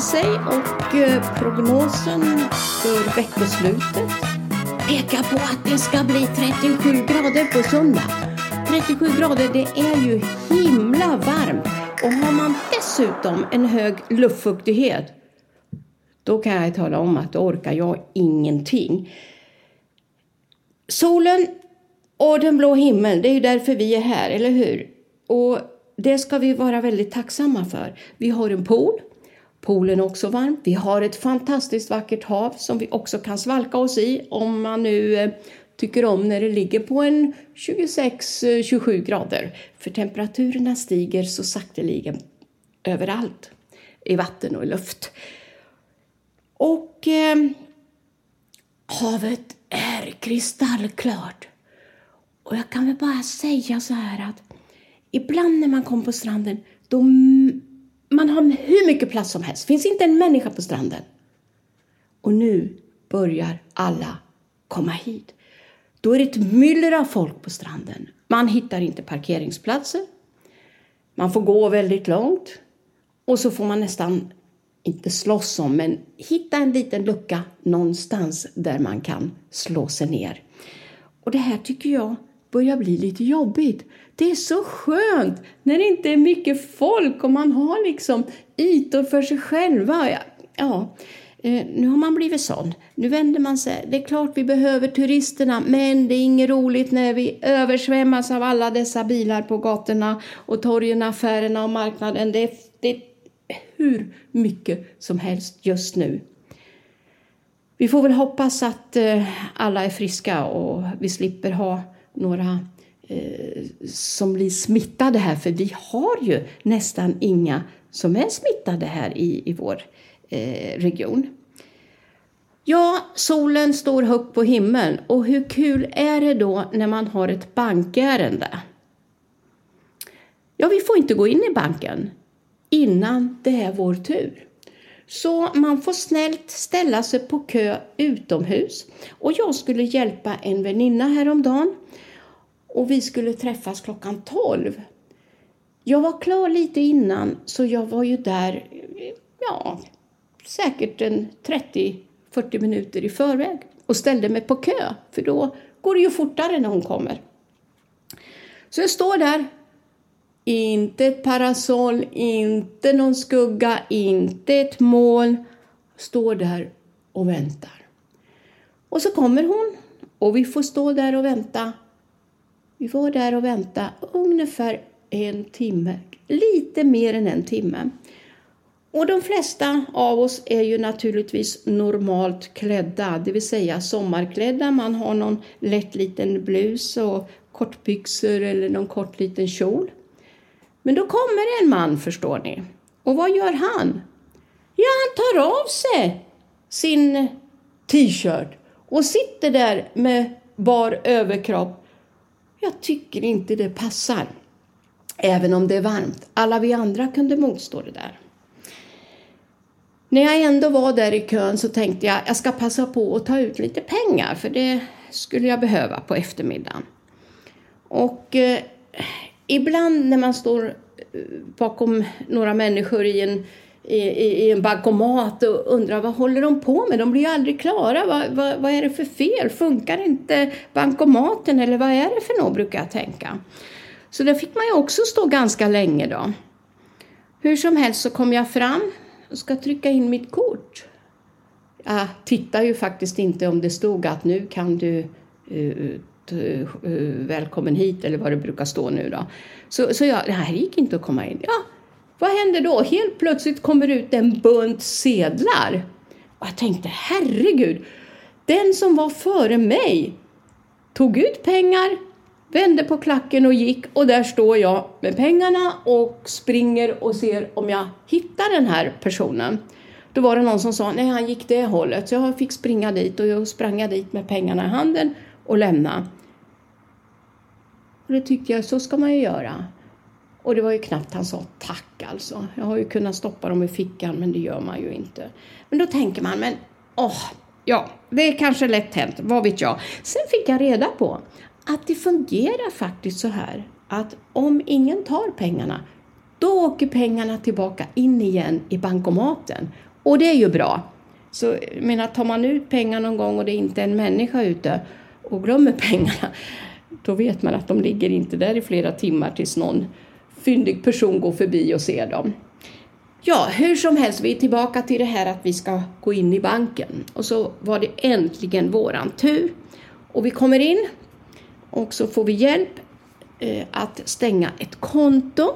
sig och eh, prognosen för veckoslutet pekar på att det ska bli 37 grader på söndag. 37 grader, det är ju himla varmt. Och har man dessutom en hög luftfuktighet, då kan jag tala om att då orkar jag ingenting. Solen och den blå himlen, det är ju därför vi är här, eller hur? Och det ska vi vara väldigt tacksamma för. Vi har en pool. Poolen är också varm. Vi har ett fantastiskt vackert hav som vi också kan svalka oss i om man nu eh, tycker om när det ligger på en 26-27 eh, grader. För temperaturerna stiger så sakteligen överallt i vatten och i luft. Och eh, havet är kristallklart. Och jag kan väl bara säga så här att ibland när man kommer på stranden, då man har hur mycket plats som helst. finns inte en människa på stranden. Och nu börjar alla komma hit. Då är det ett myller av folk på stranden. Man hittar inte parkeringsplatser. Man får gå väldigt långt. Och så får man nästan, inte slåss om, men hitta en liten lucka någonstans där man kan slå sig ner. Och det här tycker jag börjar bli lite jobbigt. Det är så skönt när det inte är mycket folk och man har liksom ytor för sig själva. Ja, ja. Eh, nu har man blivit sån. Nu vänder man sig. Det är klart vi behöver turisterna, men det är inget roligt när vi översvämmas av alla dessa bilar på gatorna och torgen, affärerna och marknaden. Det är, det är hur mycket som helst just nu. Vi får väl hoppas att eh, alla är friska och vi slipper ha några eh, som blir smittade här, för vi har ju nästan inga som är smittade här i, i vår eh, region. Ja, solen står högt på himlen och hur kul är det då när man har ett bankärende? Ja, vi får inte gå in i banken innan det är vår tur. Så man får snällt ställa sig på kö utomhus. Och jag skulle hjälpa en väninna häromdagen och vi skulle träffas klockan 12. Jag var klar lite innan så jag var ju där, ja, säkert en 30-40 minuter i förväg och ställde mig på kö, för då går det ju fortare när hon kommer. Så jag står där, inte ett parasoll, inte någon skugga, inte ett moln. Står där och väntar. Och så kommer hon och vi får stå där och vänta vi var där och väntade ungefär en timme, lite mer än en timme. Och de flesta av oss är ju naturligtvis normalt klädda, det vill säga sommarklädda. Man har någon lätt liten blus och kortbyxor eller någon kort liten kjol. Men då kommer en man, förstår ni. Och vad gör han? Ja, han tar av sig sin t-shirt och sitter där med bar överkropp jag tycker inte det passar. Även om det är varmt. Alla vi andra kunde motstå det där. När jag ändå var där i kön så tänkte jag jag ska passa på att ta ut lite pengar för det skulle jag behöva på eftermiddagen. Och eh, ibland när man står eh, bakom några människor i en i, i, en bankomat och undrar vad håller de på med? De blir ju aldrig klara. Vad, vad, vad är det för fel? Funkar inte bankomaten eller vad är det för något brukar jag tänka. Så där fick man ju också stå ganska länge då. Hur som helst så kom jag fram och ska trycka in mitt kort. Jag tittar ju faktiskt inte om det stod att nu kan du uh, uh, välkommen hit eller vad det brukar stå nu då. Så, så jag, det här gick inte att komma in. Ja, vad händer då? Helt plötsligt kommer ut en bunt sedlar. Och jag tänkte, herregud, den som var före mig tog ut pengar, vände på klacken och gick och där står jag med pengarna och springer och ser om jag hittar den här personen. Då var det någon som sa, nej han gick det hållet, så jag fick springa dit och jag sprang dit med pengarna i handen och lämna. Och det tyckte jag, så ska man ju göra. Och det var ju knappt han sa tack alltså. Jag har ju kunnat stoppa dem i fickan men det gör man ju inte. Men då tänker man, men åh, ja, det är kanske lätt hänt, vad vet jag. Sen fick jag reda på att det fungerar faktiskt så här att om ingen tar pengarna då åker pengarna tillbaka in igen i bankomaten. Och det är ju bra. Så jag menar, tar man ut pengar någon gång och det är inte en människa ute och glömmer pengarna, då vet man att de ligger inte där i flera timmar tills någon fyndig person går förbi och ser dem. Ja, hur som helst, vi är tillbaka till det här att vi ska gå in i banken. Och så var det äntligen våran tur. Och vi kommer in och så får vi hjälp eh, att stänga ett konto.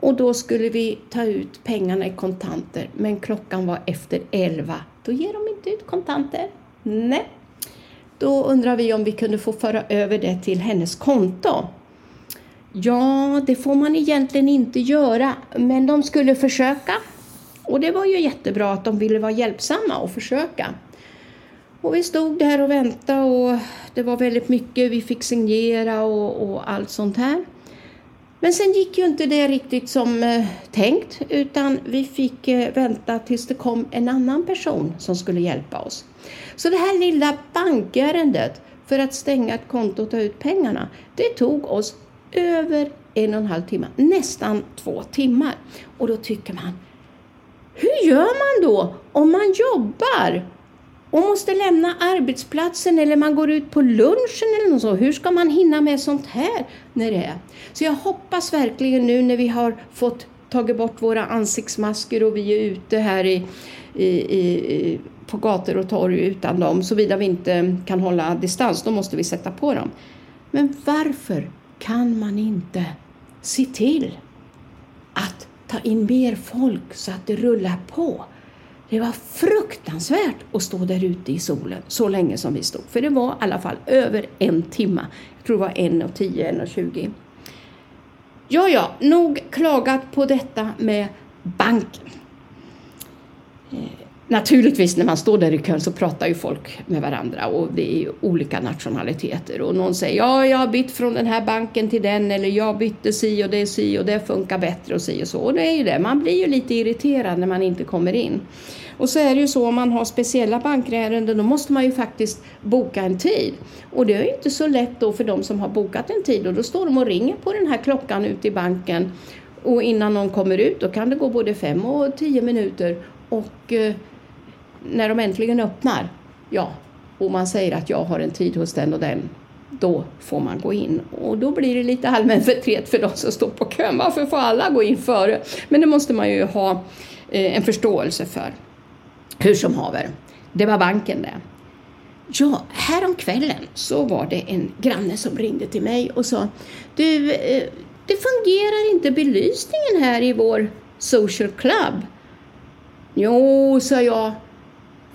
Och då skulle vi ta ut pengarna i kontanter, men klockan var efter elva. Då ger de inte ut kontanter. Nej. Då undrar vi om vi kunde få föra över det till hennes konto. Ja, det får man egentligen inte göra, men de skulle försöka. Och det var ju jättebra att de ville vara hjälpsamma och försöka. Och vi stod där och väntade och det var väldigt mycket vi fick signera och, och allt sånt här. Men sen gick ju inte det riktigt som eh, tänkt utan vi fick eh, vänta tills det kom en annan person som skulle hjälpa oss. Så det här lilla bankärendet för att stänga ett konto och ta ut pengarna, det tog oss över en och en halv timme, nästan två timmar. Och då tycker man, hur gör man då om man jobbar och måste lämna arbetsplatsen eller man går ut på lunchen eller något så. Hur ska man hinna med sånt här när det är? Så jag hoppas verkligen nu när vi har fått tagit bort våra ansiktsmasker och vi är ute här i, i, i, på gator och torg utan dem, såvida vi inte kan hålla distans, då måste vi sätta på dem. Men varför kan man inte se till att ta in mer folk så att det rullar på? Det var fruktansvärt att stå där ute i solen så länge som vi stod. För det var i alla fall över en timme. Jag tror det var en och tio, en och tjugo. Ja, ja, nog klagat på detta med banken. Eh, Naturligtvis när man står där i kön så pratar ju folk med varandra och det är ju olika nationaliteter och någon säger ja, jag har bytt från den här banken till den eller jag bytte si och det är si och det funkar bättre och si och så. Och det är ju det, man blir ju lite irriterad när man inte kommer in. Och så är det ju så om man har speciella bankärenden då måste man ju faktiskt boka en tid. Och det är ju inte så lätt då för de som har bokat en tid och då står de och ringer på den här klockan ute i banken och innan någon kommer ut då kan det gå både fem och tio minuter och eh, när de äntligen öppnar, ja, och man säger att jag har en tid hos den och den, då får man gå in. Och då blir det lite allmän förtret för de som står på kön. Varför får alla gå in före? Men det måste man ju ha eh, en förståelse för. Hur som haver, det var banken det. Ja, häromkvällen så var det en granne som ringde till mig och sa Du, eh, det fungerar inte belysningen här i vår social club. Jo, sa jag,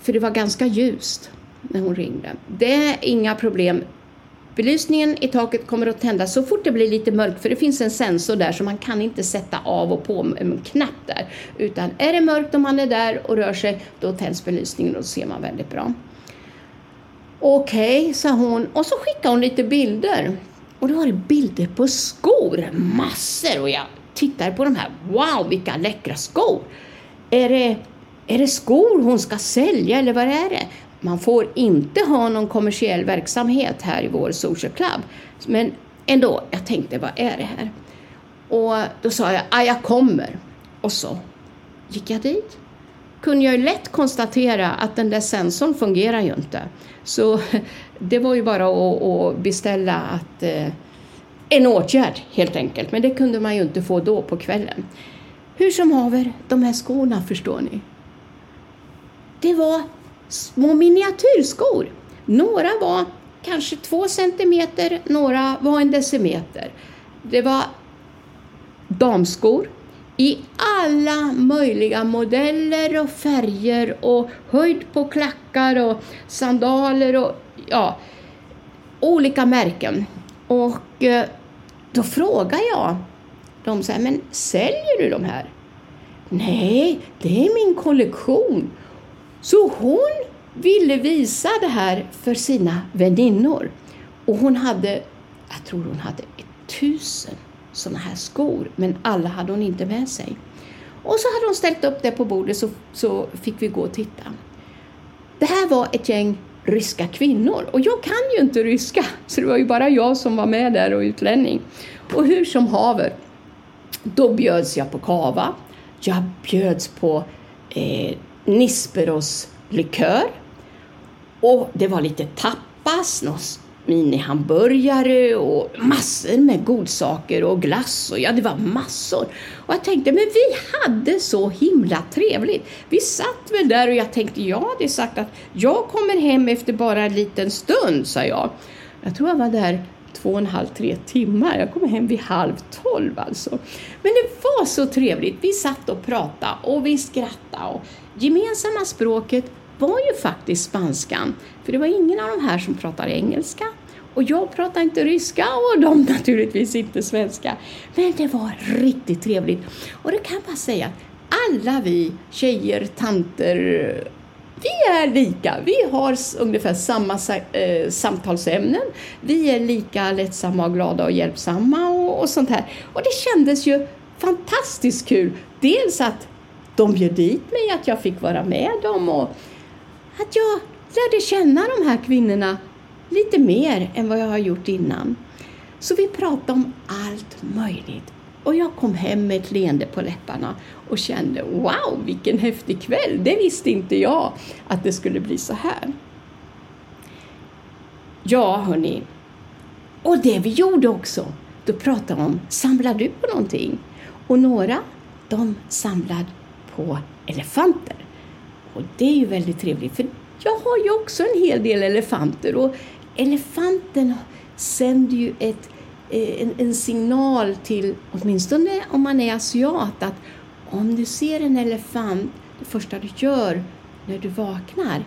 för det var ganska ljust när hon ringde. Det är inga problem. Belysningen i taket kommer att tändas så fort det blir lite mörkt för det finns en sensor där så man kan inte sätta av och på med en knapp där. Utan är det mörkt och man är där och rör sig då tänds belysningen och då ser man väldigt bra. Okej, okay, sa hon och så skickade hon lite bilder. Och då var det bilder på skor, massor och jag tittar på de här. Wow, vilka läckra skor! Är det, är det skor hon ska sälja eller vad är det? Man får inte ha någon kommersiell verksamhet här i vår social club. Men ändå, jag tänkte vad är det här? Och då sa jag, ah, jag kommer. Och så gick jag dit. Kunde jag ju lätt konstatera att den där sensorn fungerar ju inte. Så det var ju bara att, beställa att, eh, en åtgärd helt enkelt. Men det kunde man ju inte få då på kvällen. Hur som haver, de här skorna förstår ni. Det var små miniatyrskor. Några var kanske två centimeter, några var en decimeter. Det var damskor i alla möjliga modeller och färger och höjd på klackar och sandaler och ja, olika märken. Och eh, då frågar jag dem så här, men säljer du de här? Nej, det är min kollektion. Så hon ville visa det här för sina väninnor. Och hon hade, jag tror hon hade tusen sådana här skor, men alla hade hon inte med sig. Och så hade hon ställt upp det på bordet så, så fick vi gå och titta. Det här var ett gäng ryska kvinnor och jag kan ju inte ryska så det var ju bara jag som var med där och utlänning. Och hur som haver Då bjöds jag på kava. Jag bjöds på eh, Nisperos likör. Och det var lite tapas, någon minihamburgare och massor med godsaker och glass och ja, det var massor. Och jag tänkte, men vi hade så himla trevligt. Vi satt väl där och jag tänkte, jag hade sagt att jag kommer hem efter bara en liten stund, sa jag. Jag tror jag var där två och en halv, tre timmar. Jag kom hem vid halv tolv alltså. Men det var så trevligt. Vi satt och pratade och vi skrattade och gemensamma språket var ju faktiskt spanskan. För det var ingen av de här som pratade engelska och jag pratar inte ryska och de naturligtvis inte svenska. Men det var riktigt trevligt. Och det kan jag bara säga alla vi tjejer, tanter, vi är lika. Vi har ungefär samma eh, samtalsämnen. Vi är lika lättsamma och glada och hjälpsamma och, och sånt här. Och det kändes ju fantastiskt kul. Dels att de bjöd dit mig, att jag fick vara med dem och att jag lärde känna de här kvinnorna lite mer än vad jag har gjort innan. Så vi pratade om allt möjligt och jag kom hem med ett leende på läpparna och kände wow, vilken häftig kväll! Det visste inte jag att det skulle bli så här. Ja, hörni. Och det vi gjorde också, då pratade vi om, samlar du på någonting? Och några, de samlade på elefanter. Och det är ju väldigt trevligt, för jag har ju också en hel del elefanter och elefanten sänder ju ett, Eh, en, en, signal till, åtminstone om man är asiat, att om du ser en elefant, det första du gör när du vaknar,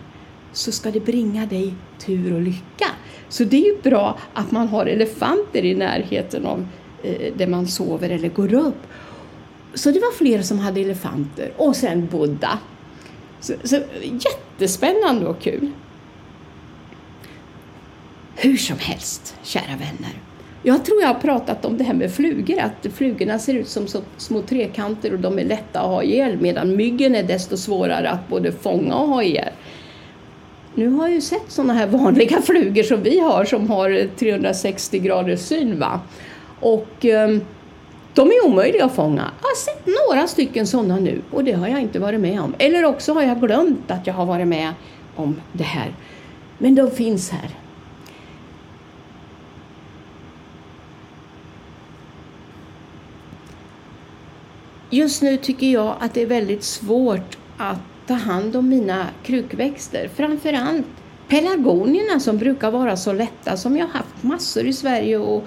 så ska det bringa dig tur och lycka. Så det är ju bra att man har elefanter i närheten av eh, där man sover eller går upp. Så det var fler som hade elefanter och sen Buddha. Så, så jättespännande och kul. Hur som helst, kära vänner. Jag tror jag har pratat om det här med flugor, att flugorna ser ut som små trekanter och de är lätta att ha ihjäl medan myggen är desto svårare att både fånga och ha ihjäl. Nu har jag ju sett sådana här vanliga flugor som vi har som har 360 graders syn. Va? Och eh, de är omöjliga att fånga. Jag har sett några stycken sådana nu och det har jag inte varit med om. Eller också har jag glömt att jag har varit med om det här. Men de finns här. Just nu tycker jag att det är väldigt svårt att ta hand om mina krukväxter. Framförallt pelargonierna som brukar vara så lätta, som jag har haft massor i Sverige och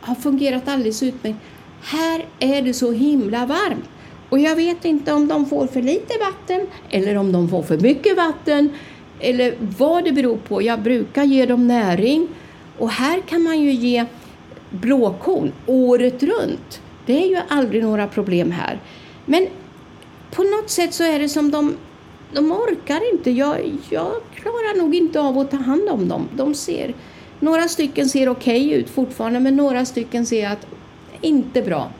har fungerat alldeles utmärkt. Här är det så himla varmt och jag vet inte om de får för lite vatten eller om de får för mycket vatten eller vad det beror på. Jag brukar ge dem näring och här kan man ju ge blåkorn året runt. Det är ju aldrig några problem här. Men på något sätt så är det som de, de orkar inte. Jag, jag klarar nog inte av att ta hand om dem. De ser, några stycken ser okej okay ut fortfarande men några stycken ser att inte bra.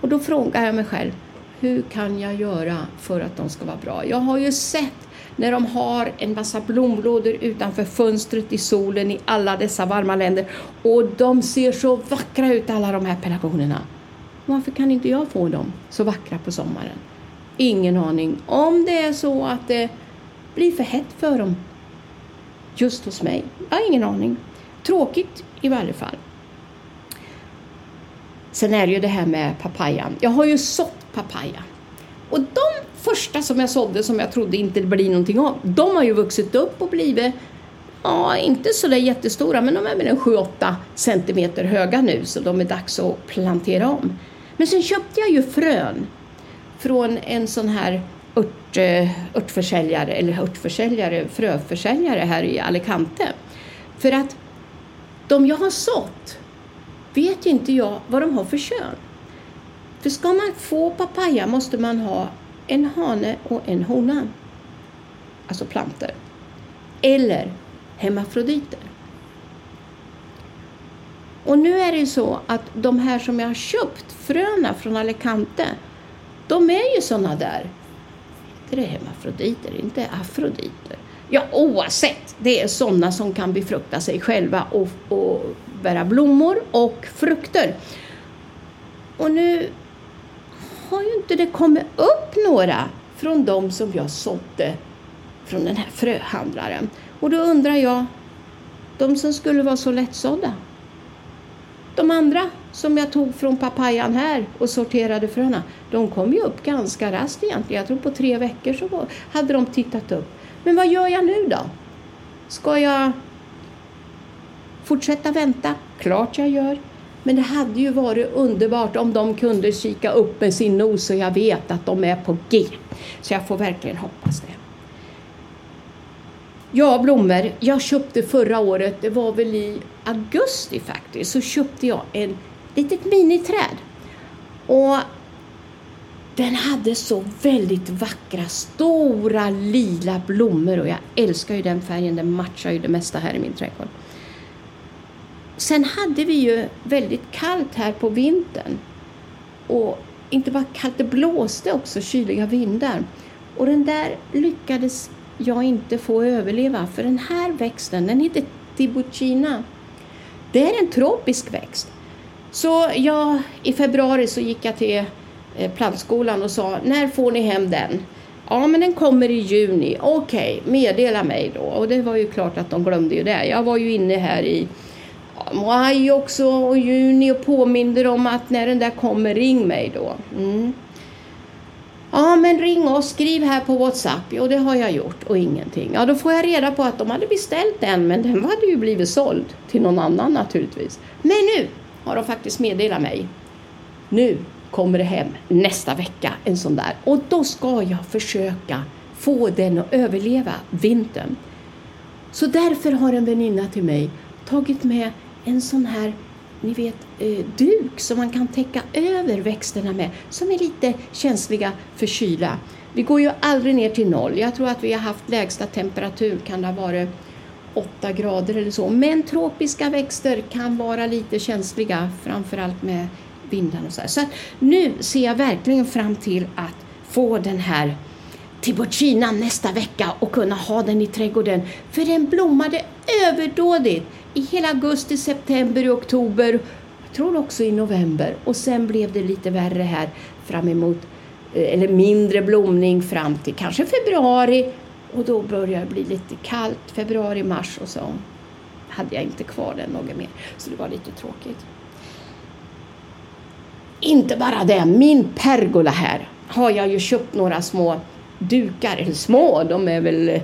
Och då frågar jag mig själv, hur kan jag göra för att de ska vara bra? Jag har ju sett när de har en massa blomlådor utanför fönstret i solen i alla dessa varma länder och de ser så vackra ut alla de här pelargonerna. Varför kan inte jag få dem så vackra på sommaren? Ingen aning. Om det är så att det blir för hett för dem just hos mig. Jag har ingen aning. Tråkigt i varje fall. Sen är det ju det här med papayan. Jag har ju sått papaya. Och de första som jag sådde som jag trodde inte det blir någonting av, de har ju vuxit upp och blivit, ja inte så där jättestora, men de är väl en 7-8 centimeter höga nu så de är dags att plantera om. Men sen köpte jag ju frön från en sån här ört, eh, örtförsäljare, eller örtförsäljare, fröförsäljare här i Alicante. För att de jag har sått vet inte jag vad de har för kön. För ska man få papaya måste man ha en hane och en hona. Alltså planter. Eller hemafroditer. Och nu är det så att de här som jag har köpt, fröna från Alicante, de är ju sådana där. Inte det hemafroditer, inte afroditer. Ja, oavsett, det är sådana som kan befrukta sig själva och, och bära blommor och frukter. Och nu har ju inte det kommit upp några från de som jag sådde från den här fröhandlaren. Och då undrar jag, de som skulle vara så lättsådda, de andra som jag tog från papayan här och sorterade fröna, de kom ju upp ganska raskt egentligen. Jag tror på tre veckor så hade de tittat upp. Men vad gör jag nu då? Ska jag fortsätta vänta? Klart jag gör. Men det hade ju varit underbart om de kunde kika upp med sin nos så jag vet att de är på G. Så jag får verkligen hoppas det. Ja, blommor. Jag köpte förra året, det var väl i augusti faktiskt, så köpte jag en litet miniträd. Och den hade så väldigt vackra, stora lila blommor och jag älskar ju den färgen, den matchar ju det mesta här i min trädgård. Sen hade vi ju väldigt kallt här på vintern. Och inte bara kallt, det blåste också kyliga vindar. Och den där lyckades jag inte få överleva, för den här växten, den heter Tibuchina. Det är en tropisk växt. Så jag, i februari så gick jag till eh, plantskolan och sa, när får ni hem den? Ja, men den kommer i juni. Okej, okay, meddela mig då. Och det var ju klart att de glömde ju det. Jag var ju inne här i maj också och juni och påminner om att när den där kommer, ring mig då. Mm. Ja, men ring oss, skriv här på Whatsapp. Jo, det har jag gjort och ingenting. Ja, då får jag reda på att de hade beställt den, men den hade ju blivit såld till någon annan naturligtvis. Men nu har de faktiskt meddelat mig. Nu kommer det hem nästa vecka en sån där och då ska jag försöka få den att överleva vintern. Så därför har en väninna till mig tagit med en sån här ni vet, eh, duk som man kan täcka över växterna med som är lite känsliga för kyla. Vi går ju aldrig ner till noll. Jag tror att vi har haft lägsta temperatur, kan det ha varit 8 grader eller så. Men tropiska växter kan vara lite känsliga, framförallt med vindarna. och så. Här. Så nu ser jag verkligen fram till att få den här Tiburtina nästa vecka och kunna ha den i trädgården. För den blommade överdådigt i hela augusti, september, oktober, jag tror också i november. Och sen blev det lite värre här fram emot, eh, eller mindre blomning fram till kanske februari. Och då började det bli lite kallt, februari, mars och så hade jag inte kvar den något mer. Så det var lite tråkigt. Inte bara det, min pergola här har jag ju köpt några små dukar, eller små, de är väl,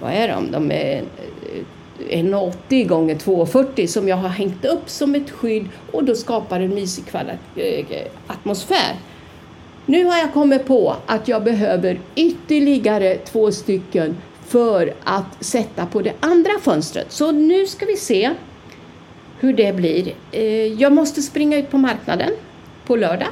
vad är de, de är eh, 1,80 gånger 2,40 som jag har hängt upp som ett skydd och då skapar en mysig eh, atmosfär. Nu har jag kommit på att jag behöver ytterligare två stycken för att sätta på det andra fönstret. Så nu ska vi se hur det blir. Eh, jag måste springa ut på marknaden på lördag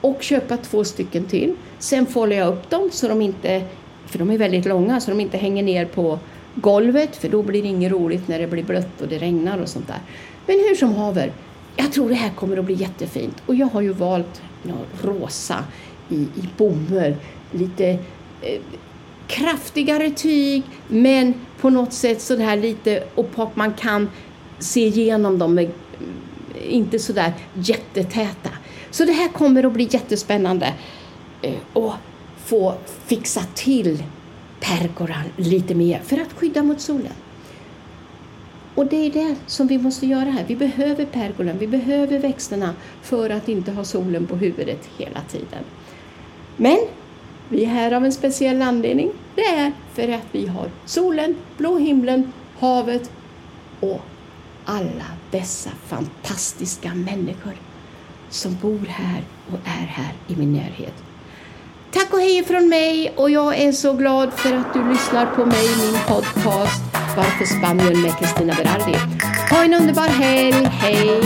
och köpa två stycken till. Sen fållar jag upp dem så de inte, för de är väldigt långa, så de inte hänger ner på golvet för då blir det inget roligt när det blir blött och det regnar och sånt där. Men hur som haver, jag tror det här kommer att bli jättefint och jag har ju valt no, rosa i, i bomull, lite eh, kraftigare tyg men på något sätt så här lite opak, man kan se igenom dem med, eh, inte sådär jättetäta. Så det här kommer att bli jättespännande eh, och få fixa till pergolan lite mer för att skydda mot solen. Och det är det som vi måste göra här. Vi behöver pergolan, vi behöver växterna för att inte ha solen på huvudet hela tiden. Men vi är här av en speciell anledning. Det är för att vi har solen, blå himlen, havet och alla dessa fantastiska människor som bor här och är här i min närhet. Tack och hej från mig och jag är så glad för att du lyssnar på mig i min podcast Varför Spanien med Kristina Berardi. Ha en underbar helg, hej!